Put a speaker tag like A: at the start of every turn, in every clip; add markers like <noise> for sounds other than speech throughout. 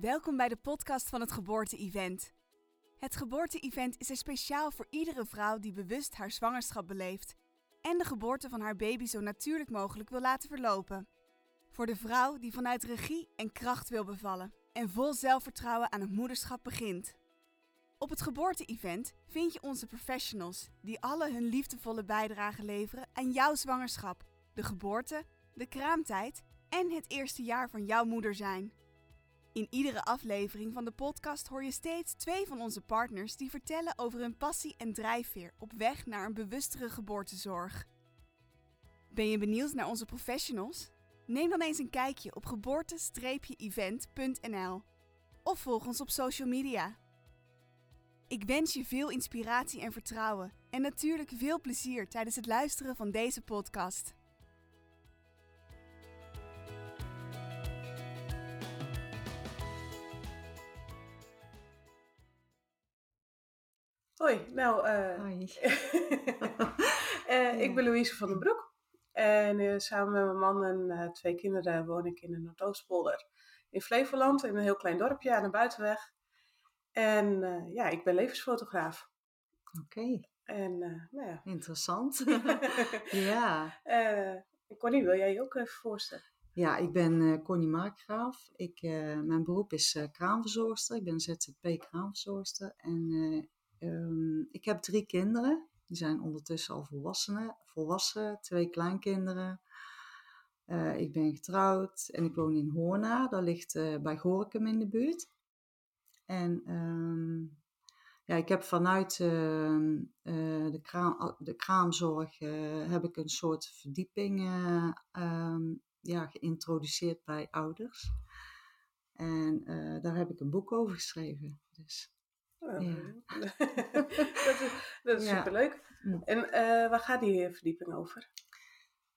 A: Welkom bij de podcast van het Geboorte-event. Het Geboorte-event is er speciaal voor iedere vrouw die bewust haar zwangerschap beleeft en de geboorte van haar baby zo natuurlijk mogelijk wil laten verlopen. Voor de vrouw die vanuit regie en kracht wil bevallen en vol zelfvertrouwen aan het moederschap begint. Op het Geboorte-event vind je onze professionals die alle hun liefdevolle bijdrage leveren aan jouw zwangerschap, de geboorte, de kraamtijd en het eerste jaar van jouw moeder zijn. In iedere aflevering van de podcast hoor je steeds twee van onze partners die vertellen over hun passie en drijfveer op weg naar een bewustere geboortezorg. Ben je benieuwd naar onze professionals? Neem dan eens een kijkje op geboorte-event.nl of volg ons op social media. Ik wens je veel inspiratie en vertrouwen en natuurlijk veel plezier tijdens het luisteren van deze podcast.
B: Hoi, nou, eh,
C: Hoi. <laughs>
B: eh, ik ben Louise van den Broek. En eh, samen met mijn man en twee kinderen woon ik in de Noordoostpolder in Flevoland, in een heel klein dorpje aan de buitenweg. En ja, ik ben levensfotograaf.
C: Oké,
B: En eh, nou ja,
C: interessant. <laughs> ja.
B: Connie, wil jij je ook even voorstellen?
C: ja, ik ben Connie Markgraaf. Ik, mijn beroep is kraamverzorgster. Ik ben ZZP kraamverzorgster. En eh, ehm, ik heb drie kinderen. Die zijn ondertussen al volwassenen, volwassen. Twee kleinkinderen. Eh, ik ben getrouwd en ik woon in Hoorna. Dat ligt eh, bij Gorinchem in de buurt. En ehm, ja, ik heb vanuit ehm, eh, de, kraam, de kraamzorg heb ik een soort verdieping ja, geïntroduceerd bij ouders. En daar heb ik een boek over geschreven. Dus. <laughs>
B: dat is, dat is superleuk.
C: Mm.
B: En eh, waar gaat die verdieping over?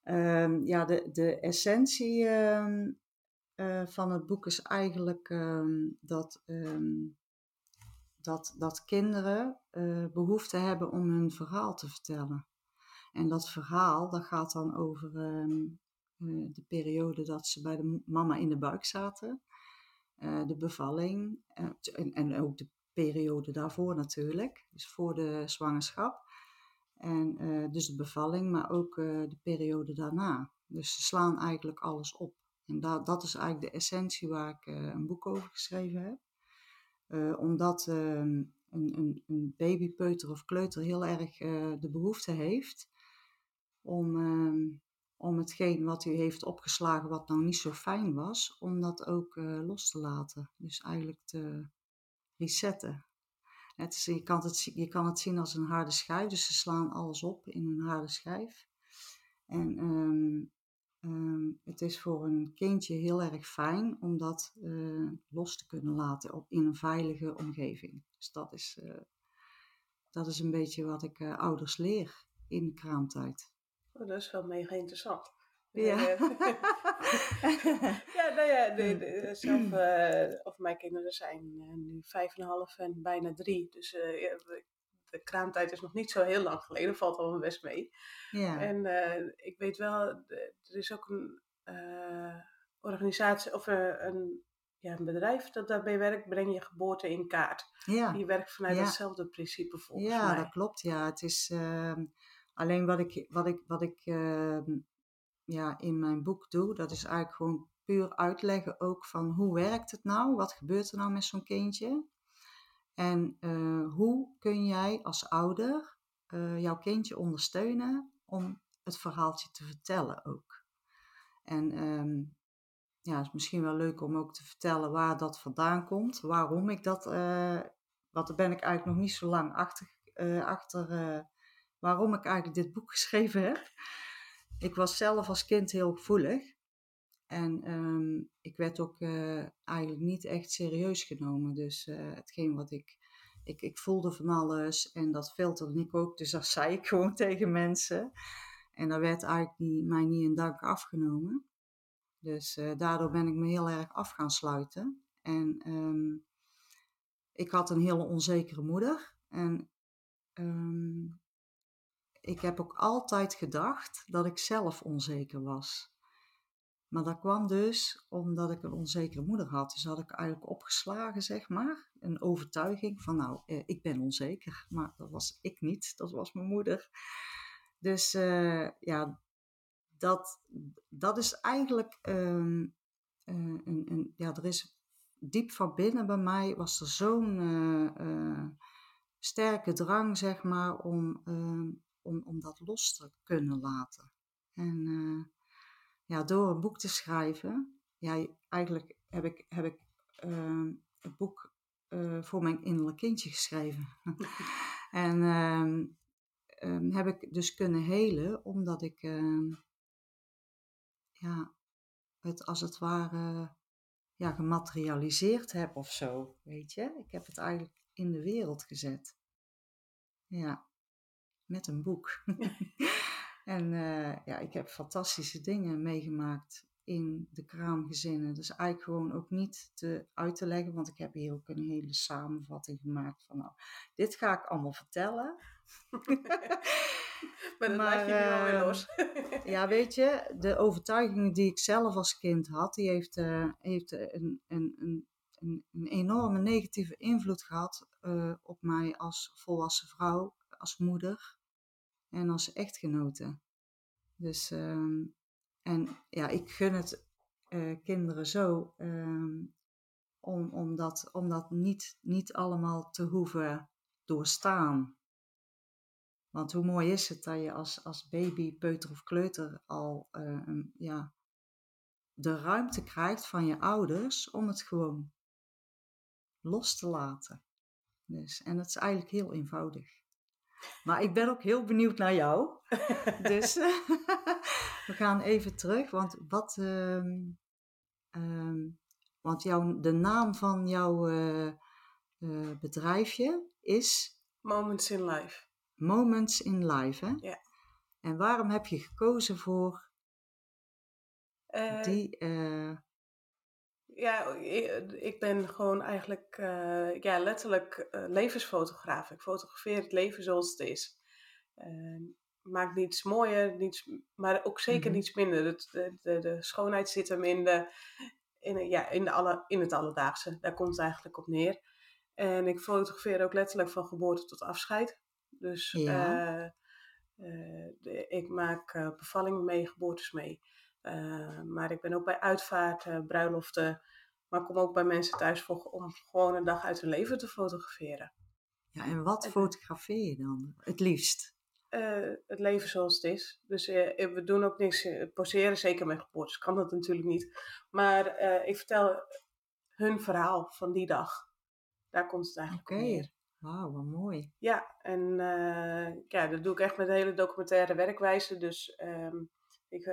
C: Ehm, ja, de, de essentie ehm, eh, van het boek is eigenlijk ehm, dat, dat, dat kinderen eh, behoefte hebben om hun verhaal te vertellen. En dat verhaal, dat gaat dan over eh, de periode dat ze bij de mama in de buik zaten, eh, de bevalling eh, en, en ook de periode daarvoor natuurlijk, dus voor de zwangerschap. En eh, dus de bevalling, maar ook eh, de periode daarna. Dus ze slaan eigenlijk alles op. En da dat is eigenlijk de essentie waar ik eh, een boek over geschreven heb. Omdat ehm, een, een, een babypeuter of kleuter heel erg de behoefte heeft om, ehm, om hetgeen wat u heeft opgeslagen, wat nou niet zo fijn was, om dat ook los te laten. Dus eigenlijk te resetten. Het is, je, kan het, je kan het zien als een harde schijf, dus ze slaan alles op in een harde schijf. En ehm, ehm, het is voor een kindje heel erg fijn om dat eh, los te kunnen laten op, in een veilige omgeving. Dus dat is, eh, dat is een beetje wat ik eh, ouders leer in de kraamtijd.
B: Oh, dat is wel mega interessant.
C: Ja.
B: Eh, <laughs> ja, nou ja, de, de- zelf, <clears throat> eh, of mijn kinderen zijn eh, nu vijf en een half en bijna drie. Dus eh, ja, de, de kraamtijd is nog niet zo heel lang geleden, valt al best mee.
C: Ja,
B: En eh, ik weet wel, er is ook een eh, organisatie of eh, een, ja, een bedrijf dat daarbij werkt, breng je geboorte in kaart.
C: ja.
B: Die werkt vanuit
C: Ja.
B: hetzelfde principe volgens
C: Ja,
B: mij.
C: dat klopt. Ja, het is ehm, alleen wat ik, wat ik, wat ik ehm, ja, in mijn boek doe, dat is eigenlijk gewoon puur uitleggen ook van hoe werkt het nou? Wat gebeurt er nou met zo'n kindje? En eh, hoe kun jij als ouder eh, jouw kindje ondersteunen om het verhaaltje te vertellen ook? En ehm, ja, het is misschien wel leuk om ook te vertellen waar dat vandaan komt, waarom ik dat, eh, want daar ben ik eigenlijk nog niet zo lang achter, achter waarom ik eigenlijk dit boek <laughs> geschreven heb. Ik was zelf als kind heel gevoelig en ehm, ik werd ook eh, eigenlijk niet echt serieus genomen. Dus eh, hetgeen wat ik, ik, ik voelde van alles en dat filterde ik ook, dus dat <laughs> zei ik gewoon tegen mensen. En dat werd eigenlijk mij niet in dank afgenomen. Dus eh, daardoor ben ik me heel erg af gaan sluiten. En ehm, ik had een hele onzekere moeder. En ehm, ik heb ook altijd gedacht dat ik zelf onzeker was. Maar dat kwam dus omdat ik een onzekere moeder had. Dus had ik eigenlijk opgeslagen, zeg maar. Een overtuiging van, nou, eh, ik ben onzeker. Maar dat was ik niet, dat was mijn moeder. Dus uh, ja, dat, dat is eigenlijk ehm, uh, een, een, ja, er is diep van binnen bij mij was er zo'n sterke drang, zeg maar, om, ehm, om, om dat los te kunnen laten. En ja, door een boek te schrijven, ja, eigenlijk heb ik, heb ik ehm, het boek voor mijn innerlijk kindje geschreven. <laughs> en um, heb ik dus kunnen helen, omdat ik ja, het als het ware ja, gematerialiseerd heb of zo, weet je. Ik heb het eigenlijk in de wereld gezet. Ja, met een boek. <laughs> en uh, ja, ik heb fantastische dingen meegemaakt in de kraamgezinnen. Dus eigenlijk gewoon ook niet te, uit te leggen, want ik heb hier ook een hele samenvatting gemaakt van, nou, dit ga ik allemaal vertellen. <laughs>
B: maar dat laat je nu alweer ehm, los. <laughs>
C: ja, weet je, de overtuigingen die ik zelf als kind had, die heeft, uh, heeft een, een, een, een, enorme negatieve invloed gehad uh, op mij als volwassen vrouw, als moeder en als echtgenote. Dus, um, en ja, ik gun het uh, kinderen zo um, om, om, dat, om dat niet, niet allemaal te hoeven doorstaan. Want hoe mooi is het dat je als, als baby, peuter of kleuter al uh, ja, de ruimte krijgt van je ouders om het gewoon los te laten. Dus, en dat is eigenlijk heel eenvoudig. Maar ik ben ook heel benieuwd naar jou. <laughs> dus <laughs> we gaan even terug. Want wat. Um, um, want jouw, de naam van jouw uh, uh, bedrijfje is.
B: Moments in Life.
C: Moments in Life, hè?
B: Ja.
C: En waarom heb je gekozen voor uh, die...
B: Ja, ik ben gewoon eigenlijk uh, ja, letterlijk levensfotograaf. Ik fotografeer het leven zoals het is. maak niets mooier, niets, maar ook zeker mm -hmm. niets minder. De, de, de, schoonheid zit hem in, de, in, ja, in, de alle, in het alledaagse. Daar komt het eigenlijk op neer. En ik fotografeer ook letterlijk van geboorte tot afscheid. Dus ja. de, ik maak bevallingen mee, geboortes mee. Maar ik ben ook bij uitvaart, bruiloften. Maar ik kom ook bij mensen thuis voor, om gewoon een dag uit hun leven te fotograferen.
C: Ja, en wat en, fotografeer je dan het liefst?
B: het leven zoals het is. Dus we doen ook niks, poseren zeker met geboortes, kan dat natuurlijk niet. Maar ik vertel hun verhaal van die dag. Daar komt het eigenlijk okay. neer.
C: Wauw, wat mooi.
B: Ja, en ja, dat doe ik echt met een hele documentaire werkwijze. Dus um, ik,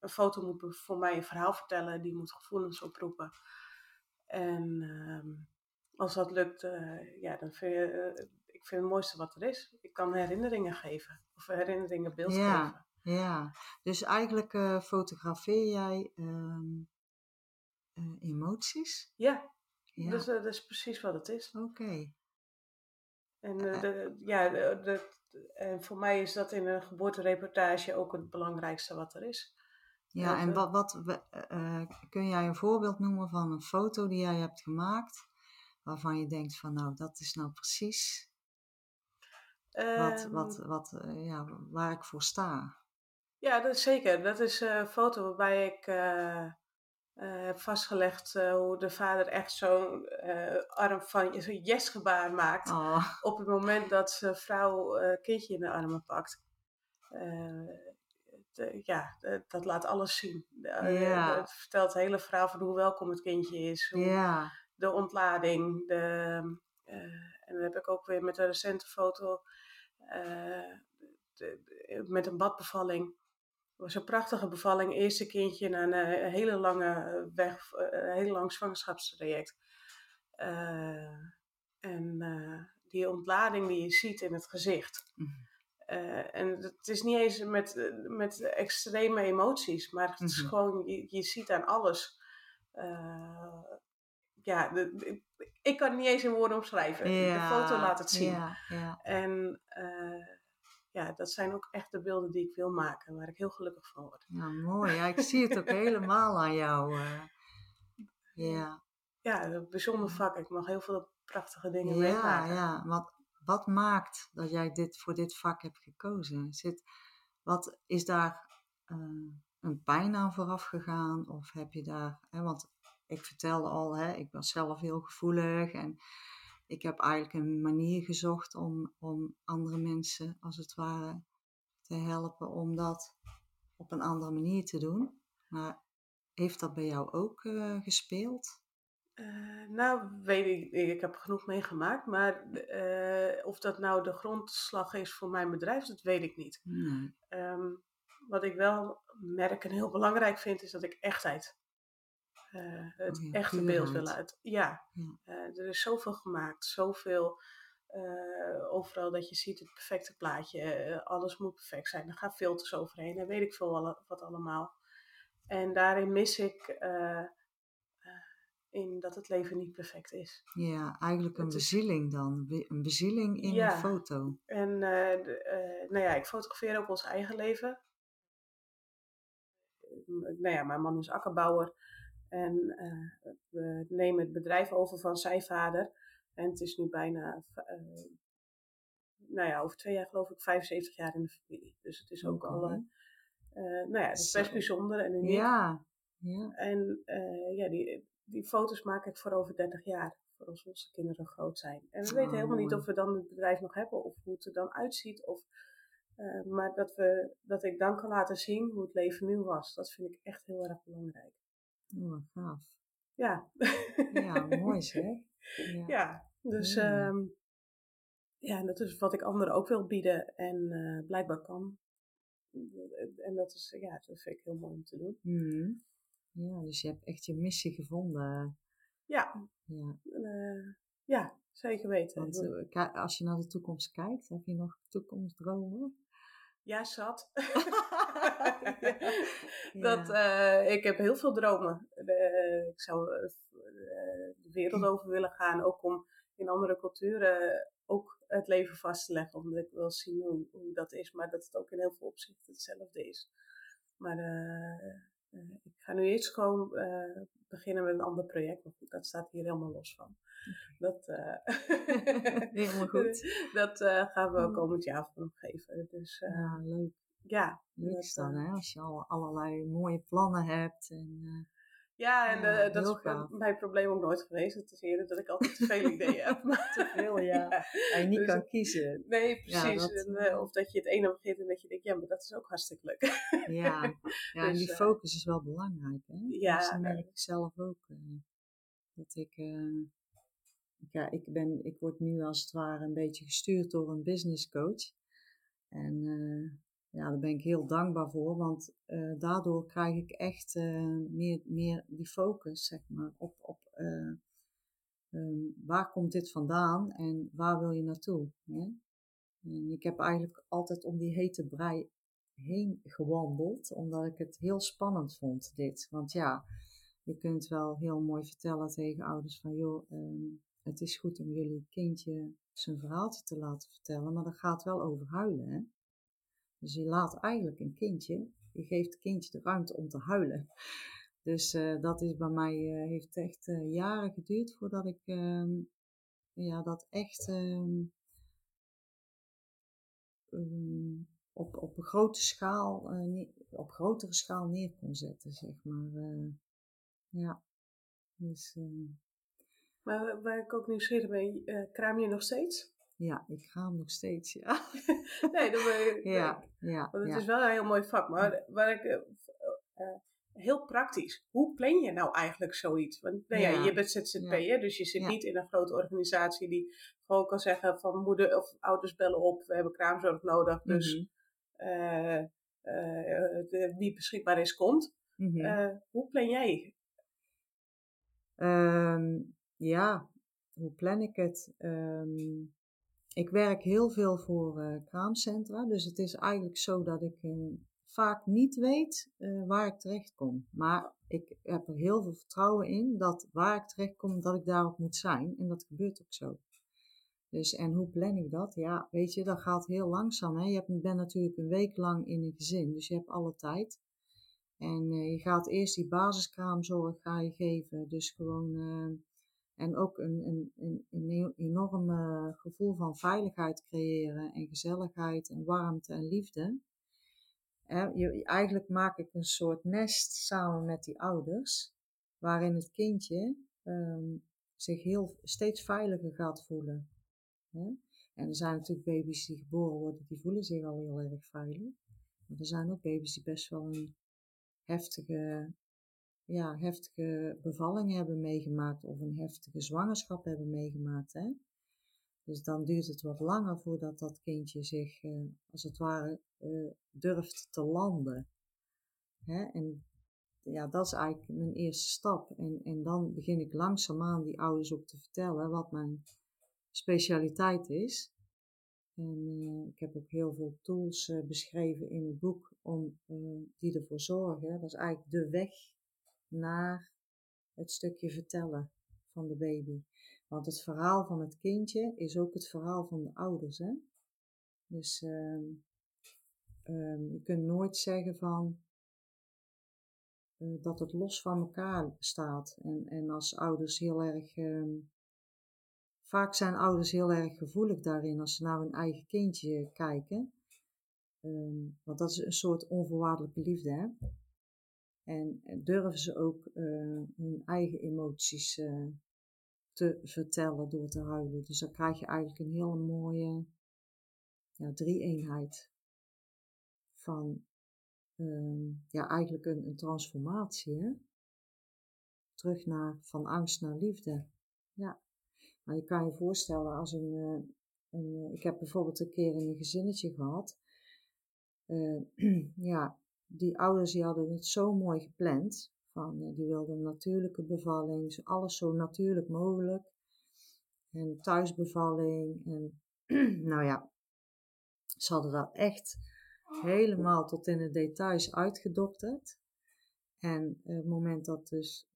B: een foto moet voor mij een verhaal vertellen, die moet gevoelens oproepen. En um, als dat lukt, ja, dan vind je, ik vind het mooiste wat er is. Ik kan herinneringen geven, of herinneringen beeld
C: ja,
B: geven.
C: Ja, dus eigenlijk fotografeer jij um, emoties?
B: Ja, ja. Dus uh, dat is precies wat het is.
C: Oké. Okay.
B: En uh, de, ja, de, de, en voor mij is dat in een geboortereportage ook het belangrijkste wat er is.
C: Ja, en wat, wat uh, kun jij een voorbeeld noemen van een foto die jij hebt gemaakt, waarvan je denkt van nou, dat is nou precies um, wat, wat, wat, ja, waar ik voor sta?
B: Ja, dat is zeker. Dat is een foto waarbij ik uh, heb vastgelegd uh, hoe de vader echt zo'n uh, arm van zo'n yes-gebaar maakt.
C: Oh.
B: Op het moment dat zijn vrouw kindje in de armen pakt. De, ja, de, dat laat alles zien.
C: Yeah.
B: Het vertelt het hele verhaal van hoe welkom het kindje is. Hoe. De ontlading. De, en dan heb ik ook weer met een recente foto met een badbevalling was een prachtige bevalling. Eerste kindje na een, hele lange weg, een heel lang zwangerschapstraject. Uh, en die ontlading die je ziet in het gezicht.
C: Mm.
B: Uh, en het is niet eens met, met extreme emoties, maar het is mm -hmm. gewoon, je, je ziet aan alles. ja, de, de, ik kan het niet eens in woorden omschrijven.
C: Ja,
B: de foto laat het zien.
C: Ja, ja.
B: En ja, dat zijn ook echt de beelden die ik wil maken, waar ik heel gelukkig van word.
C: Ja, mooi. Ja, ik zie het ook <laughs> helemaal aan jou. eh. ja.
B: Ja, een bijzonder vak. Ik mag heel veel prachtige dingen
C: Ja,
B: meemaken.
C: ja. Wat, wat maakt dat jij dit, voor dit vak hebt gekozen? Zit, wat is daar eh, een pijn aan vooraf gegaan? Of heb je daar, hè, want ik vertelde al, hè, ik was zelf heel gevoelig en ik heb eigenlijk een manier gezocht om, om andere mensen, als het ware, te helpen om dat op een andere manier te doen. Maar heeft dat bij jou ook eh, gespeeld?
B: Eh, nou, weet ik, ik heb genoeg meegemaakt, maar eh, of dat nou de grondslag is voor mijn bedrijf, dat weet ik niet.
C: Nee.
B: Ehm, wat ik wel merk en heel belangrijk vind, is dat ik echtheid, eh, het
C: Oh ja,
B: echte beeld wil uit. Ja,
C: Ja.
B: er is zoveel gemaakt, zoveel, overal dat je ziet het perfecte plaatje, alles moet perfect zijn, er gaan filters overheen en weet ik veel wat allemaal. En daarin mis ik in dat het leven niet perfect is.
C: Ja, eigenlijk een bezieling dan. Een bezieling in
B: Ja.
C: een foto.
B: En de- eh, nou ja, ik fotografeer ook ons eigen leven. Nou ja, mijn man is akkerbouwer. En eh, we nemen het bedrijf over van zijn vader. En het is nu bijna, nou ja, over twee jaar geloof ik 75 jaar in de familie. Dus het is ook
C: Oké.
B: al, nou ja, het is best
C: Zo.
B: bijzonder en uniek.
C: Ja, ja.
B: En ja, die, die foto's maak ik voor over 30 jaar. Voor als onze kinderen groot zijn. En we
C: Oh,
B: weten helemaal niet of we dan het bedrijf nog hebben. Of hoe het er dan uitziet. Of, eh, maar dat, we, dat ik dan kan laten zien hoe het leven nu was. Dat vind ik echt heel erg belangrijk.
C: Oh, gaaf.
B: Ja.
C: Ja, mooi zeg. <laughs> Ja.
B: ja, dus
C: Ja.
B: ehm, ja, dat is wat ik anderen ook wil bieden. En eh, blijkbaar kan. En dat is, ja, dat vind ik heel mooi om te doen.
C: Mhm. Ja, dus je hebt echt je missie gevonden.
B: Ja,
C: Ja,
B: eh, ja zeker weten.
C: want eh, als je naar de toekomst kijkt, heb je nog toekomstdromen?
B: Ja, zat. <laughs> <laughs>
C: Ja.
B: dat, eh, ik heb heel veel dromen. Ik zou de wereld over willen gaan, ook om in andere culturen ook het leven vast te leggen. Omdat ik wil zien hoe, hoe dat is, maar dat het ook in heel veel opzichten hetzelfde is. Maar eh, ik ga nu eerst gewoon eh, beginnen met een ander project. Maar goed, dat staat hier helemaal los van. Dat, eh, <laughs>
C: Helemaal <laughs> goed.
B: dat gaan we
C: Mm.
B: komend jaar vormgeven. Dus eh,
C: Ja, leuk.
B: ja,
C: Leuk is dan, hè? Als je al allerlei mooie plannen hebt. En,
B: Ja, en
C: Ja,
B: eh, dat is
C: gaaf.
B: mijn probleem ook nooit geweest. Het is eerder dat ik altijd te veel ideeën heb. Maar, <laughs>
C: Te veel, ja. <laughs> en je niet
B: Dus-
C: kan kiezen.
B: Nee, precies.
C: dat,
B: En,
C: eh,
B: eh, of dat je het ene begint en dat je denkt, ja, maar dat is ook hartstikke leuk. <laughs>
C: Ja, ja en
B: Dus,
C: die focus is wel belangrijk. Hè?
B: Ja,
C: Dus dat merk ik zelf ook. dat ik, ja, ik, ben, ik word nu als het ware een beetje gestuurd door een business coach. En ja, daar ben ik heel dankbaar voor, want eh, daardoor krijg ik echt eh, meer, meer die focus, zeg maar, op, op eh, ehm, waar komt dit vandaan en waar wil je naartoe. Hè? En ik heb eigenlijk altijd om die hete brei heen gewandeld, omdat ik het heel spannend vond, dit. Want ja, je kunt wel heel mooi vertellen tegen ouders van, joh, ehm, het is goed om jullie kindje zijn verhaaltje te laten vertellen, maar dat gaat wel over huilen, hè. Dus je laat eigenlijk een kindje, je geeft het kindje de ruimte om te huilen. Dus eh, dat is bij mij, eh, heeft echt eh, jaren geduurd voordat ik ehm, ja, dat echt ehm, ehm, op, op een grote schaal, op grotere schaal neer kon zetten, zeg maar. ja. Dus
B: Maar waar- ik ook nieuwsgierig ben, kraam je nog steeds?
C: Ja, ik ga hem nog steeds, ja. <laughs>
B: Nee, dat ben ik,
C: ja, ja,
B: Want het
C: ja.
B: is wel een heel mooi vak. Maar waar ik, eh, eh, heel praktisch. Hoe plan je nou eigenlijk zoiets? Want nou ja,
C: Ja.
B: je bent ZZP'er, dus je zit niet in een grote organisatie die gewoon kan zeggen van moeder of ouders bellen op, we hebben kraamzorg nodig, dus eh, eh, de- wie beschikbaar is, komt.
C: mhm.
B: Eh, hoe plan jij?
C: Ehm, ja, hoe plan ik het? Ehm, ik werk heel veel voor eh, kraamcentra, dus het is eigenlijk zo dat ik eh, vaak niet weet eh, waar ik terecht kom. Maar ik heb er heel veel vertrouwen in dat waar ik terecht kom, dat ik daarop moet zijn. En dat gebeurt ook zo. Dus, en hoe plan ik dat? Ja, weet je, dat gaat heel langzaam. Hè? Je bent natuurlijk een week lang in een gezin, dus je hebt alle tijd. En uh, je gaat eerst die basiskraamzorg ga je geven. Dus gewoon, uh, en ook een, een, een, een enorm uh, gevoel van veiligheid creëren en gezelligheid en warmte en liefde. Je, eigenlijk maak ik een soort nest samen met die ouders, waarin het kindje um, zich heel, steeds veiliger gaat voelen. En er zijn natuurlijk baby's die geboren worden, die voelen zich al heel erg veilig. Maar er zijn ook baby's die best wel een heftige, ja, heftige bevalling hebben meegemaakt of een heftige zwangerschap hebben meegemaakt. Hè? Dus dan duurt het wat langer voordat dat kindje zich, uh, als het ware, uh, durft te landen. Hè? En ja, dat is eigenlijk mijn eerste stap. En, en dan begin ik langzaamaan die ouders ook te vertellen wat mijn specialiteit is. En uh, ik heb ook heel veel tools beschreven in het boek om, die ervoor zorgen. Dat is eigenlijk de weg naar het stukje vertellen van de baby. Want het verhaal van het kindje is ook het verhaal van de ouders. Hè? Dus um, um, je kunt nooit zeggen van dat het los van elkaar staat. En, en als ouders heel erg um, Vaak zijn ouders heel erg gevoelig daarin als ze naar hun eigen kindje kijken. Want dat is een soort onvoorwaardelijke liefde. Hè? En durven ze ook uh, hun eigen emoties uh, te vertellen door te huilen. Dus dan krijg je eigenlijk een hele mooie ja, drie-eenheid van um, ja, eigenlijk een, een transformatie. Terug naar van angst naar liefde. Ja. Maar je kan je voorstellen als een, eh, een eh, ik heb bijvoorbeeld een keer in een gezinnetje gehad. <clears throat> Ja, die ouders die hadden het zo mooi gepland. Van, die wilden een natuurlijke bevalling, alles zo natuurlijk mogelijk. En thuisbevalling. En <clears throat> nou ja, ze hadden dat echt helemaal tot in de details uitgedokterd. En het moment dat dus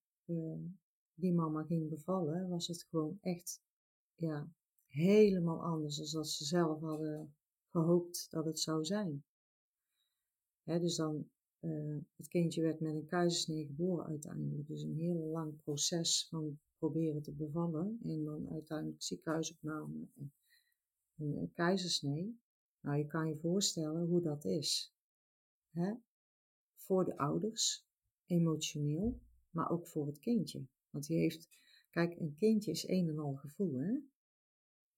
C: die mama ging bevallen, was het gewoon echt ja, helemaal anders dan dat ze zelf hadden gehoopt dat het zou zijn. Dus dan, uh, het kindje werd met een keizersnee geboren uiteindelijk. Dus een heel lang proces van proberen te bevallen. En dan uiteindelijk ziekenhuisopname en een, een keizersnee. Nou, je kan je voorstellen hoe dat is. Voor de ouders, emotioneel, maar ook voor het kindje. Want die heeft, kijk, een kindje is een en al gevoel, hè.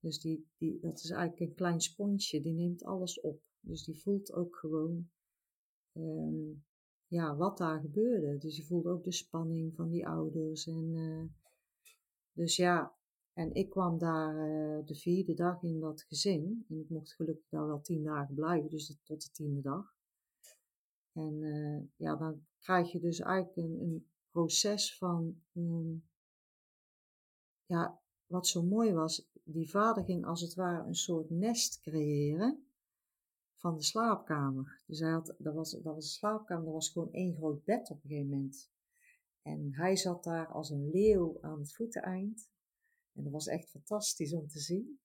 C: Dus die, die, dat is eigenlijk een klein sponsje, die neemt alles op. Dus die voelt ook gewoon, um, ja, wat daar gebeurde. Dus die voelt ook de spanning van die ouders. En, uh, dus ja, en ik kwam daar uh, de vierde dag in dat gezin. En ik mocht gelukkig daar wel tien dagen blijven, dus tot de tiende dag. En uh, ja, dan krijg je dus eigenlijk een, proces van, um, ja, wat zo mooi was, die vader ging als het ware een soort nest creëren van de slaapkamer. Dus hij had, dat, was, dat was een slaapkamer, dat was gewoon één groot bed op een gegeven moment. En hij zat daar als een leeuw aan het voeteneind. En dat was echt fantastisch om te zien.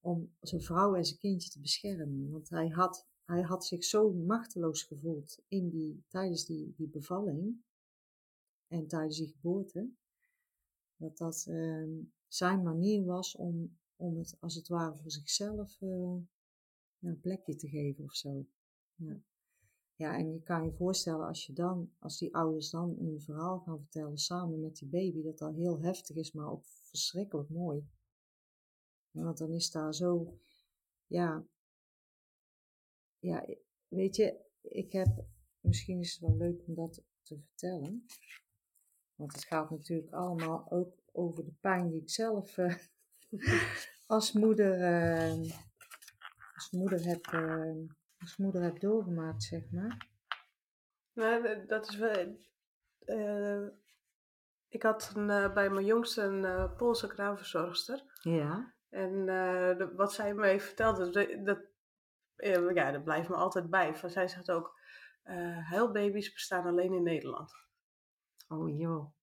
C: Om zijn vrouw en zijn kindje te beschermen. Want hij had, hij had zich zo machteloos gevoeld in die, tijdens die, die bevalling en tijdens die geboorte, dat dat uh, zijn manier was om, om het als het ware voor zichzelf uh, een plekje te geven of zo. Ja. ja, en je kan je voorstellen als je dan, als die ouders dan een verhaal gaan vertellen samen met die baby, dat dat heel heftig is, maar ook verschrikkelijk mooi. Ja, want dan is daar zo, ja, ja, weet je, ik heb, misschien is het wel leuk om dat te vertellen. Want het gaat natuurlijk allemaal ook over de pijn die ik zelf uh, <laughs> als, moeder, uh, als, moeder heb, uh, als moeder heb doorgemaakt, zeg maar.
B: Nou, dat is wel. ik had een, bij mijn jongste een Poolse kraamverzorgster.
C: Ja.
B: En de, wat zij me vertelde, dat, dat, ja, dat blijft me altijd bij. Van, zij zegt ook, huilbaby's bestaan alleen in Nederland.
C: Oh joh.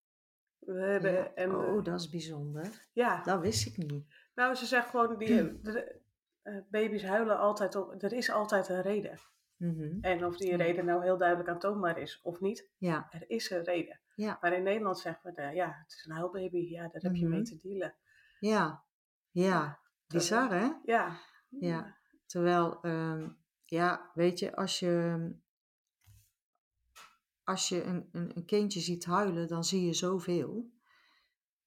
B: We hebben,
C: ja. en, oh, dat is bijzonder.
B: Ja.
C: Dat wist ik niet.
B: Nou, ze zegt gewoon, die, <clears throat> de, eh, baby's huilen altijd op, er is altijd een reden.
C: Mhm.
B: En of die reden nou heel duidelijk aantoonbaar is of niet,
C: Ja,
B: er is een reden.
C: ja,
B: Maar in Nederland zeggen we, eh, ja, het is een huilbaby, ja, daar heb je mee
C: Mhm.
B: te dealen.
C: ja, ja. Bizar, hè?
B: Ja.
C: Ja. Terwijl, ehm, ja, weet je, als je, als je een, een, een kindje ziet huilen, dan zie je zoveel.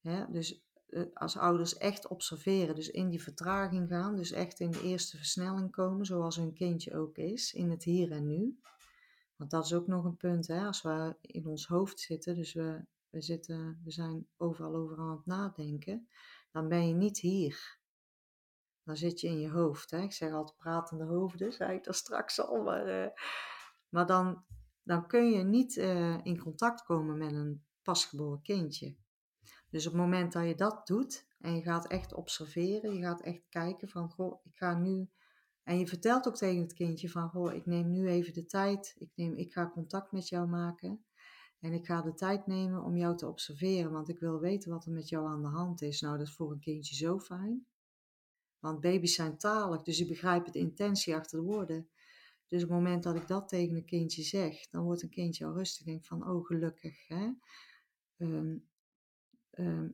C: Hè? Dus als ouders echt observeren, dus in die vertraging gaan, dus echt in de eerste versnelling komen, zoals hun kindje ook is, in het hier en nu. Want dat is ook nog een punt, hè? als we in ons hoofd zitten, dus we, we, zitten, we zijn overal over aan het nadenken, dan ben je niet hier. Dan zit je in je hoofd. Hè? Ik zeg altijd pratende hoofden, <laughs> zei ik daar straks al. Maar, eh, maar dan, dan kun je niet eh, in contact komen met een pasgeboren kindje. Dus op het moment dat je dat doet en je gaat echt observeren, je gaat echt kijken van, goh, ik ga nu... En je vertelt ook tegen het kindje van, goh, ik neem nu even de tijd, ik, neem, ik ga contact met jou maken. En ik ga de tijd nemen om jou te observeren, want ik wil weten wat er met jou aan de hand is. Nou, dat is voor een kindje zo fijn. Want baby's zijn talig, dus die begrijpen de intentie achter de woorden. Dus op het moment dat ik dat tegen een kindje zeg, dan wordt een kindje al rustig. Denk van, oh gelukkig. Hè? Ehm, ehm,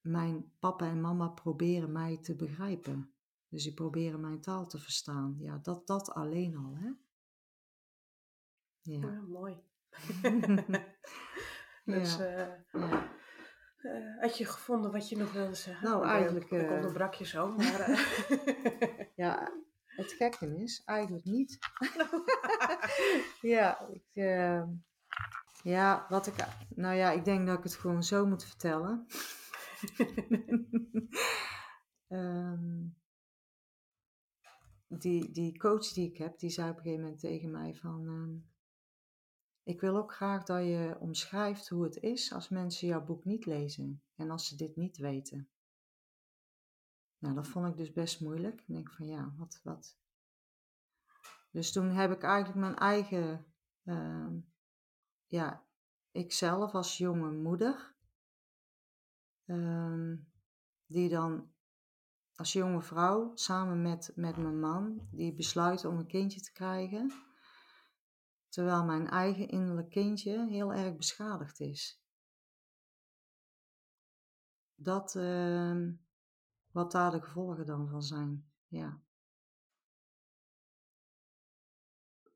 C: mijn papa en mama proberen mij te begrijpen. Dus die proberen mijn taal te verstaan. Ja, dat, dat alleen al. Hè?
B: Ja,
C: Ja.
B: mooi. <laughs>
C: Ja.
B: dus, eh,
C: ja.
B: eh, had je gevonden wat je nog wilde zeggen?
C: Nou, eigenlijk,
B: Ik
C: eh,
B: onderbrak je zo, <laughs> maar... <laughs>
C: Ja, het gekke is, eigenlijk niet. ja, ik, eh, ja, wat ik, nou ja, ik denk dat ik het gewoon zo moet vertellen. <laughs> Ehm, die, die coach die ik heb, die zei op een gegeven moment tegen mij van, ehm, ik wil ook graag dat je omschrijft hoe het is als mensen jouw boek niet lezen en als ze dit niet weten. Nou, dat vond ik dus best moeilijk. Ik denk van ja, wat, wat. Dus toen heb ik eigenlijk mijn eigen, ehm, ja, ikzelf als jonge moeder, ehm, die dan als jonge vrouw samen met, met mijn man, die besluiten om een kindje te krijgen, terwijl mijn eigen innerlijk kindje heel erg beschadigd is. Dat, ehm, wat daar de gevolgen dan van zijn. Ja.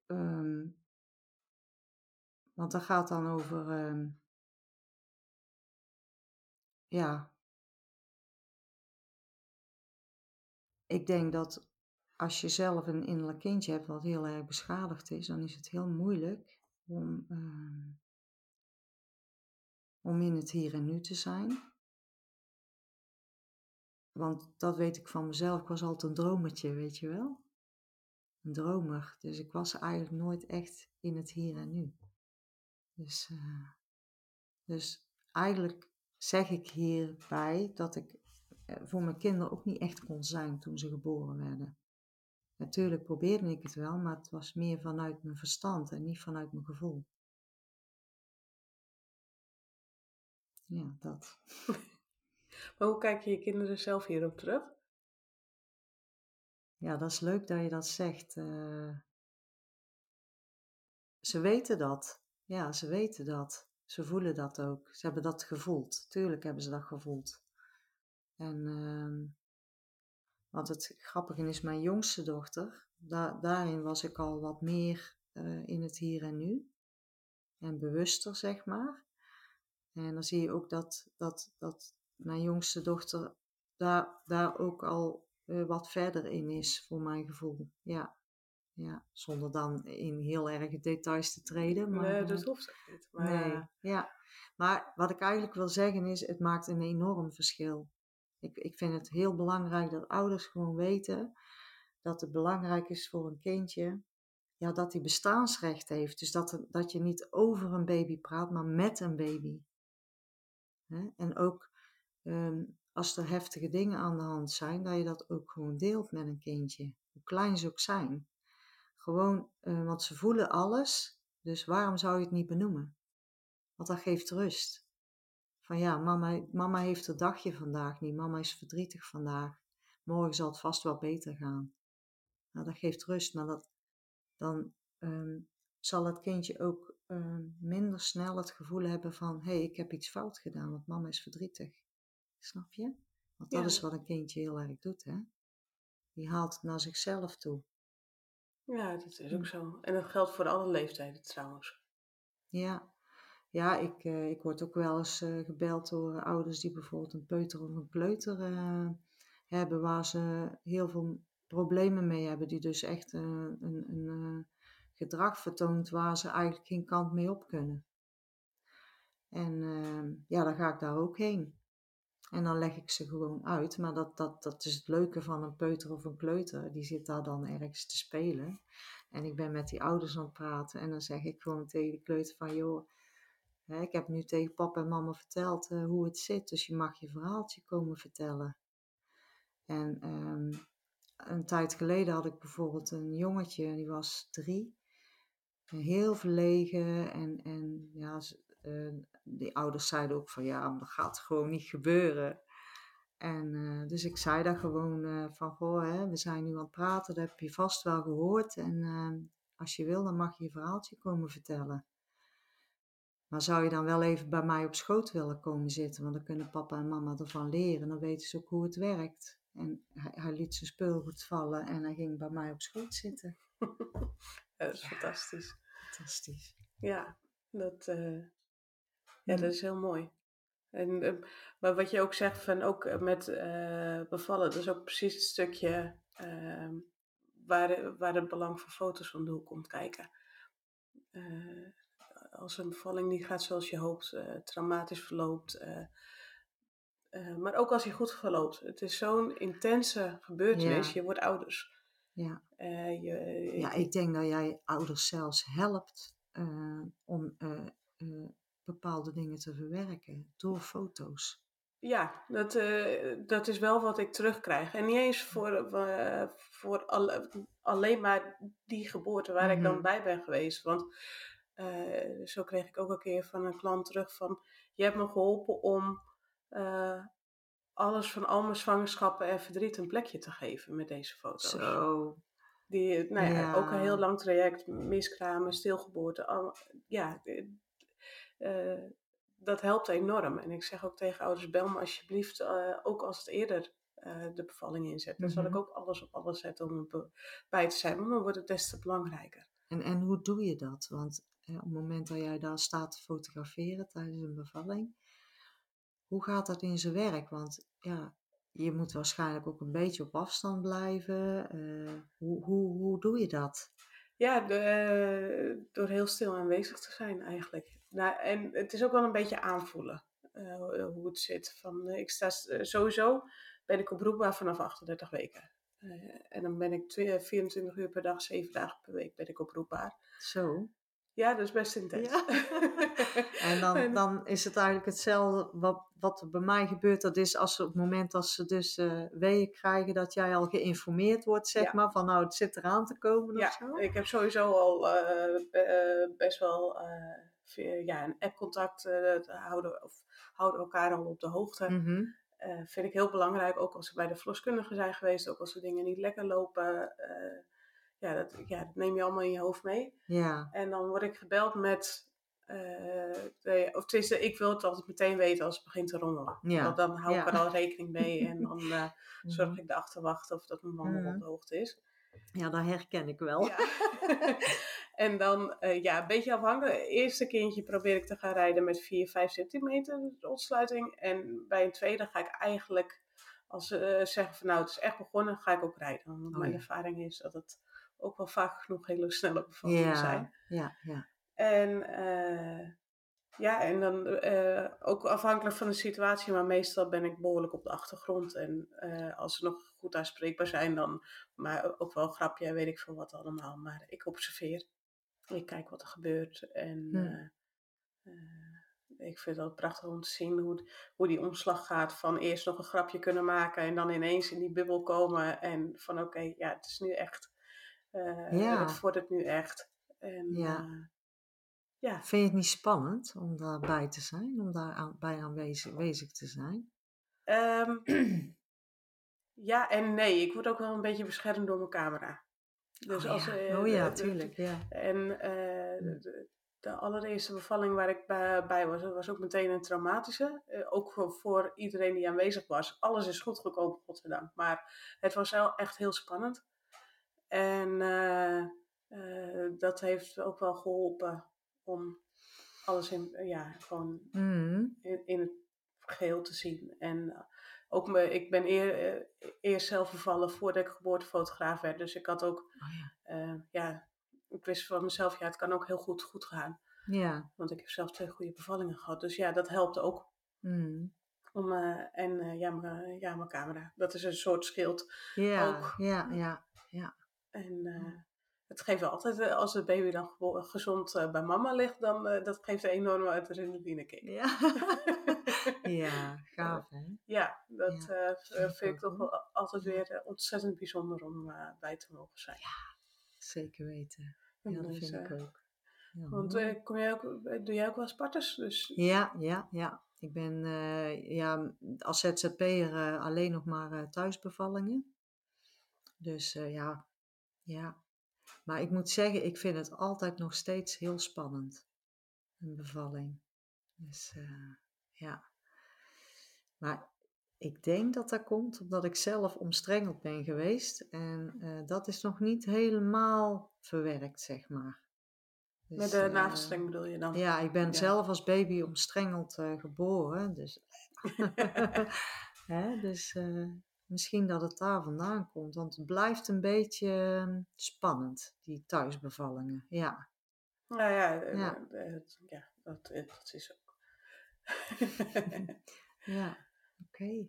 C: Ehm, want dat gaat dan over, ehm, ja. Ik denk dat als je zelf een innerlijk kindje hebt wat heel erg beschadigd is, dan is het heel moeilijk om, ehm, om in het hier en nu te zijn. Want dat weet ik van mezelf. Ik was altijd een dromertje, weet je wel. Een dromer. Dus ik was eigenlijk nooit echt in het hier en nu. Dus, eh, dus eigenlijk zeg ik hierbij dat ik eh, voor mijn kinderen ook niet echt kon zijn toen ze geboren werden. Natuurlijk probeerde ik het wel, maar het was meer vanuit mijn verstand en niet vanuit mijn gevoel. Ja, dat. <laughs>
B: maar hoe kijk je je kinderen zelf hierop terug?
C: Ja, dat is leuk dat je dat zegt. eh. ze weten dat. Ja, ze weten dat. Ze voelen dat ook. Ze hebben dat gevoeld. Tuurlijk hebben ze dat gevoeld. En ehm, want het grappige is, mijn jongste dochter, da daarin was ik al wat meer eh, in het hier en nu. En bewuster, zeg maar. En dan zie je ook dat, dat, dat mijn jongste dochter daar, daar ook al eh, wat verder in is, voor mijn gevoel. Ja. Ja, zonder dan in heel erg details te treden. Maar,
B: nee,
C: eh,
B: dat hoeft ook niet. Maar,
C: nee,
B: eh,
C: ja. Maar wat ik eigenlijk wil zeggen is, het maakt een enorm verschil. Ik, ik vind het heel belangrijk dat ouders gewoon weten dat het belangrijk is voor een kindje, ja, dat hij bestaansrecht heeft. Dus dat, dat je niet over een baby praat, maar met een baby. En ook ehm, als er heftige dingen aan de hand zijn, dat je dat ook gewoon deelt met een kindje. Hoe klein ze ook zijn. Gewoon, eh, want ze voelen alles, dus waarom zou je het niet benoemen? Want dat geeft rust. van ja, mama, mama heeft het dagje vandaag niet, mama is verdrietig vandaag, morgen zal het vast wel beter gaan. Nou, dat geeft rust, maar dat, dan ehm, zal het kindje ook ehm, minder snel het gevoel hebben van hé, hey, ik heb iets fout gedaan, want mama is verdrietig. Snap je? Want dat is wat een kindje heel erg doet, hè? Die haalt het naar zichzelf toe.
B: Ja, dat is ook zo. En dat geldt voor alle leeftijden trouwens.
C: Ja, ja ik, uh, ik word ook wel eens uh, gebeld door ouders die bijvoorbeeld een peuter of een kleuter uh, hebben, waar ze heel veel problemen mee hebben, die dus echt een, een gedrag vertoont waar ze eigenlijk geen kant mee op kunnen. En ja, dan ga ik daar ook heen. En dan leg ik ze gewoon uit. Maar dat, dat, dat is het leuke van een peuter of een kleuter. Die zit daar dan ergens te spelen. En ik ben met die ouders aan het praten. En dan zeg ik gewoon tegen de kleuter van... joh, ik heb nu tegen papa en mama verteld uh, hoe het zit. Dus je mag je verhaaltje komen vertellen. En um, een tijd geleden had ik bijvoorbeeld een jongetje. Die was drie. Heel verlegen. En, en ja, die ouders zeiden ook van ja, dat gaat gewoon niet gebeuren. En uh, dus ik zei daar gewoon uh, van, goh, hè, we zijn nu aan het praten, dat heb je vast wel gehoord. En uh, als je wil, dan mag je je verhaaltje komen vertellen. Maar zou je dan wel even bij mij op schoot willen komen zitten? Want dan kunnen papa en mama ervan leren. Dan weten ze ook hoe het werkt. En hij, hij liet zijn speelgoed vallen en hij ging bij mij op schoot zitten. <laughs>
B: dat is fantastisch.
C: Fantastisch.
B: Ja, dat, ja, dat is heel mooi. En, ehm, maar wat je ook zegt van ook eh, met uh, bevallen, dat is ook precies het stukje uh, waar, waar het belang van foto's om de hoek komt kijken. Uh, als een bevalling niet gaat zoals je hoopt, traumatisch verloopt, maar ook als hij goed verloopt. Het is zo'n intense gebeurtenis, je wordt ouders.
C: Ja. Je, ja, ik denk dat jij ouders zelfs helpt om bepaalde dingen te verwerken door foto's.
B: Ja, dat, uh, dat is wel wat ik terugkrijg. En niet eens voor, uh, voor alle, alleen maar die geboorte waar ik dan mhm. bij ben geweest. Want uh, zo kreeg ik ook een keer van een klant terug van... Je hebt me geholpen om alles van al mijn zwangerschappen en verdriet een plekje te geven met deze foto's.
C: Zo.
B: Die, nou ja, ook een heel lang traject, miskramen, stilgeboorte. Al, ja, uh, dat helpt enorm. En ik zeg ook tegen ouders, bel me alsjeblieft, uh, ook als het eerder uh, de bevalling inzet. Dan zal ik mhm. ook alles op alles zetten om erbij te zijn, want dan wordt het des te belangrijker.
C: En, en hoe doe je dat? Want op het moment dat jij daar staat te fotograferen tijdens een bevalling, hoe gaat dat in zijn werk? Want ja, je moet waarschijnlijk ook een beetje op afstand blijven. hoe, hoe, hoe doe je dat?
B: Ja, de, door heel stil aanwezig te zijn eigenlijk. Nou, en het is ook wel een beetje aanvoelen uh, hoe het zit. Van, uh, ik sta sowieso ben ik oproepbaar vanaf 38 weken. Uh, en dan ben ik 24 uur per dag, 7 dagen per week ben ik oproepbaar.
C: Zo.
B: Ja, dat is best intens. Ja. <laughs>
C: en dan, dan is het eigenlijk hetzelfde wat, wat er bij mij gebeurt. Dat is als ze, op het moment dat ze dus uh, weeën krijgen, dat jij al geïnformeerd wordt, zeg maar, van nou, het zit eraan te komen
B: ja,
C: of zo.
B: ik heb sowieso al uh, best wel ja, een app-contact houden, of houden elkaar al op de hoogte. Mm vind ik heel belangrijk, ook als we bij de verloskundige zijn geweest, ook als er dingen niet lekker lopen ja, dat, ja, dat neem je allemaal in je hoofd mee.
C: Ja.
B: En dan word ik gebeld met, uh, de, of tenminste, ik wil het altijd meteen weten als het begint te rommelen. Ja. Want dan hou ik er al rekening mee en <laughs> dan uh, zorg ik de achterwacht of dat mijn man op de hoogte is.
C: Ja, dat herken ik wel. Ja. <laughs> <laughs>
B: en dan, uh, ja, een beetje afhankelijk. Eerste kindje probeer ik te gaan rijden met 4, 5 centimeter ontsluiting. En bij een tweede ga ik eigenlijk, als ze zeggen van nou het is echt begonnen, ga ik ook rijden. Want oh, mijn ervaring is dat het ook wel vaak genoeg hele snelle bevallingen
C: ja,
B: zijn.
C: Ja, ja.
B: En uh, ja, en dan ook afhankelijk van de situatie, maar meestal ben ik behoorlijk op de achtergrond. En als ze nog goed aanspreekbaar zijn, dan maar ook wel grapje, weet ik veel wat allemaal. Maar ik observeer. Ik kijk wat er gebeurt. En hm. ik vind het prachtig om te zien hoe, hoe die omslag gaat. Van eerst nog een grapje kunnen maken en dan ineens in die bubbel komen. En van oké, ja, het is nu echt uh, ja. Het vordert nu echt. En,
C: ja.
B: Uh, ja,
C: Vind je het niet spannend om daarbij te zijn, om daar aan, bij aanwezig aanwezig te zijn?
B: Ehm, <clears throat> ja en nee. Ik word ook wel een beetje beschermd door mijn camera. Dus
C: oh,
B: als,
C: ja.
B: eh,
C: oh ja,
B: de- de-
C: tuurlijk. Ja.
B: En eh, de, allereerste bevalling waar ik bij, bij was, dat was ook meteen een traumatische. Eh, ook voor, voor iedereen die aanwezig was. Alles is goed gekomen, godzijdank. Maar het was wel echt heel spannend. En dat heeft ook wel geholpen om alles in, ja, gewoon
C: Mm.
B: in, in het geheel te zien. En ook me, ik ben eer, eh, eerst zelf bevallen voordat ik geboortefotograaf werd. Dus ik had ook,
C: Oh ja.
B: eh, ja, ik wist van mezelf, ja, het kan ook heel goed goed gaan.
C: Ja.
B: Want ik heb zelf twee goede bevallingen gehad. Dus ja, dat helpt ook.
C: Mm.
B: Om, eh, en ja, mijn ja, mijn camera. Dat is een soort schild.
C: Ja,
B: Ook.
C: ja, ja, ja.
B: En het geeft wel altijd, als het baby dan gezond bij mama ligt, dan dat geeft een enorme adrenaline kick.
C: Ja, <laughs> <laughs> ja gaaf hè?
B: Ja, dat
C: Ja,
B: eh,
C: vind ik
B: toch wel altijd weer eh, ontzettend bijzonder om eh, bij te mogen zijn.
C: Zeker weten.
B: En
C: Ja, dat
B: dus,
C: vind ik ook. Ja,
B: Want kom jij ook, doe jij ook wel Spartans? Dus
C: Ja, ja, ja. Ik ben ja, als ZZP'er alleen nog maar thuisbevallingen. Dus ja, ja. Maar ik moet zeggen, ik vind het altijd nog steeds heel spannend. Een bevalling. Dus ja. Maar ik denk dat dat komt omdat ik zelf omstrengeld ben geweest. En eh, dat is nog niet helemaal verwerkt, zeg maar. Dus,
B: met de
C: eh,
B: navelstreng bedoel je dan?
C: ja, ik ben
B: Ja.
C: zelf als baby omstrengeld eh, geboren. Dus, <laughs> Hè, dus misschien dat het daar vandaan komt. Want het blijft een beetje eh, spannend, die thuisbevallingen. Ja,
B: Nou ja,
C: Ja.
B: het- ja dat, dat is ook. <laughs>
C: ja, oké.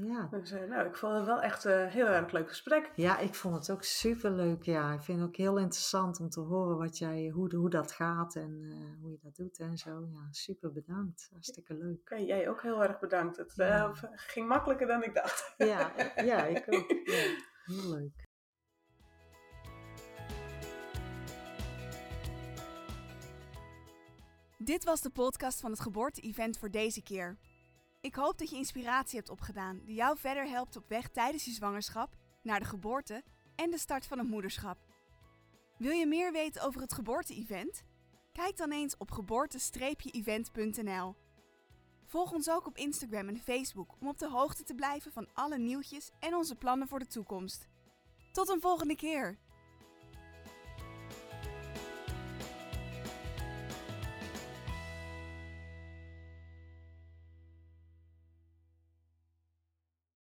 C: Ja.
B: dus, nou, ik vond het wel echt een heel erg leuk gesprek.
C: ja, ik vond het ook superleuk. Ja, ik vind het ook heel interessant om te horen wat jij, hoe, hoe dat gaat en eh, hoe je dat doet en zo. Ja, super bedankt. Hartstikke leuk.
B: Oké, jij ook heel erg bedankt. Het eh,
C: Ja.
B: ging makkelijker dan ik dacht.
C: Ja, ja ik ook. <laughs> Ja, heel leuk.
A: Dit was de podcast van het geboorte-event voor deze keer. Ik hoop dat je inspiratie hebt opgedaan die jou verder helpt op weg tijdens je zwangerschap, naar de geboorte en de start van het moederschap. Wil je meer weten over het geboorte-event? Kijk dan eens op geboorte-event.nl. Volg ons ook op Instagram en Facebook om op de hoogte te blijven van alle nieuwtjes en onze plannen voor de toekomst. Tot een volgende keer!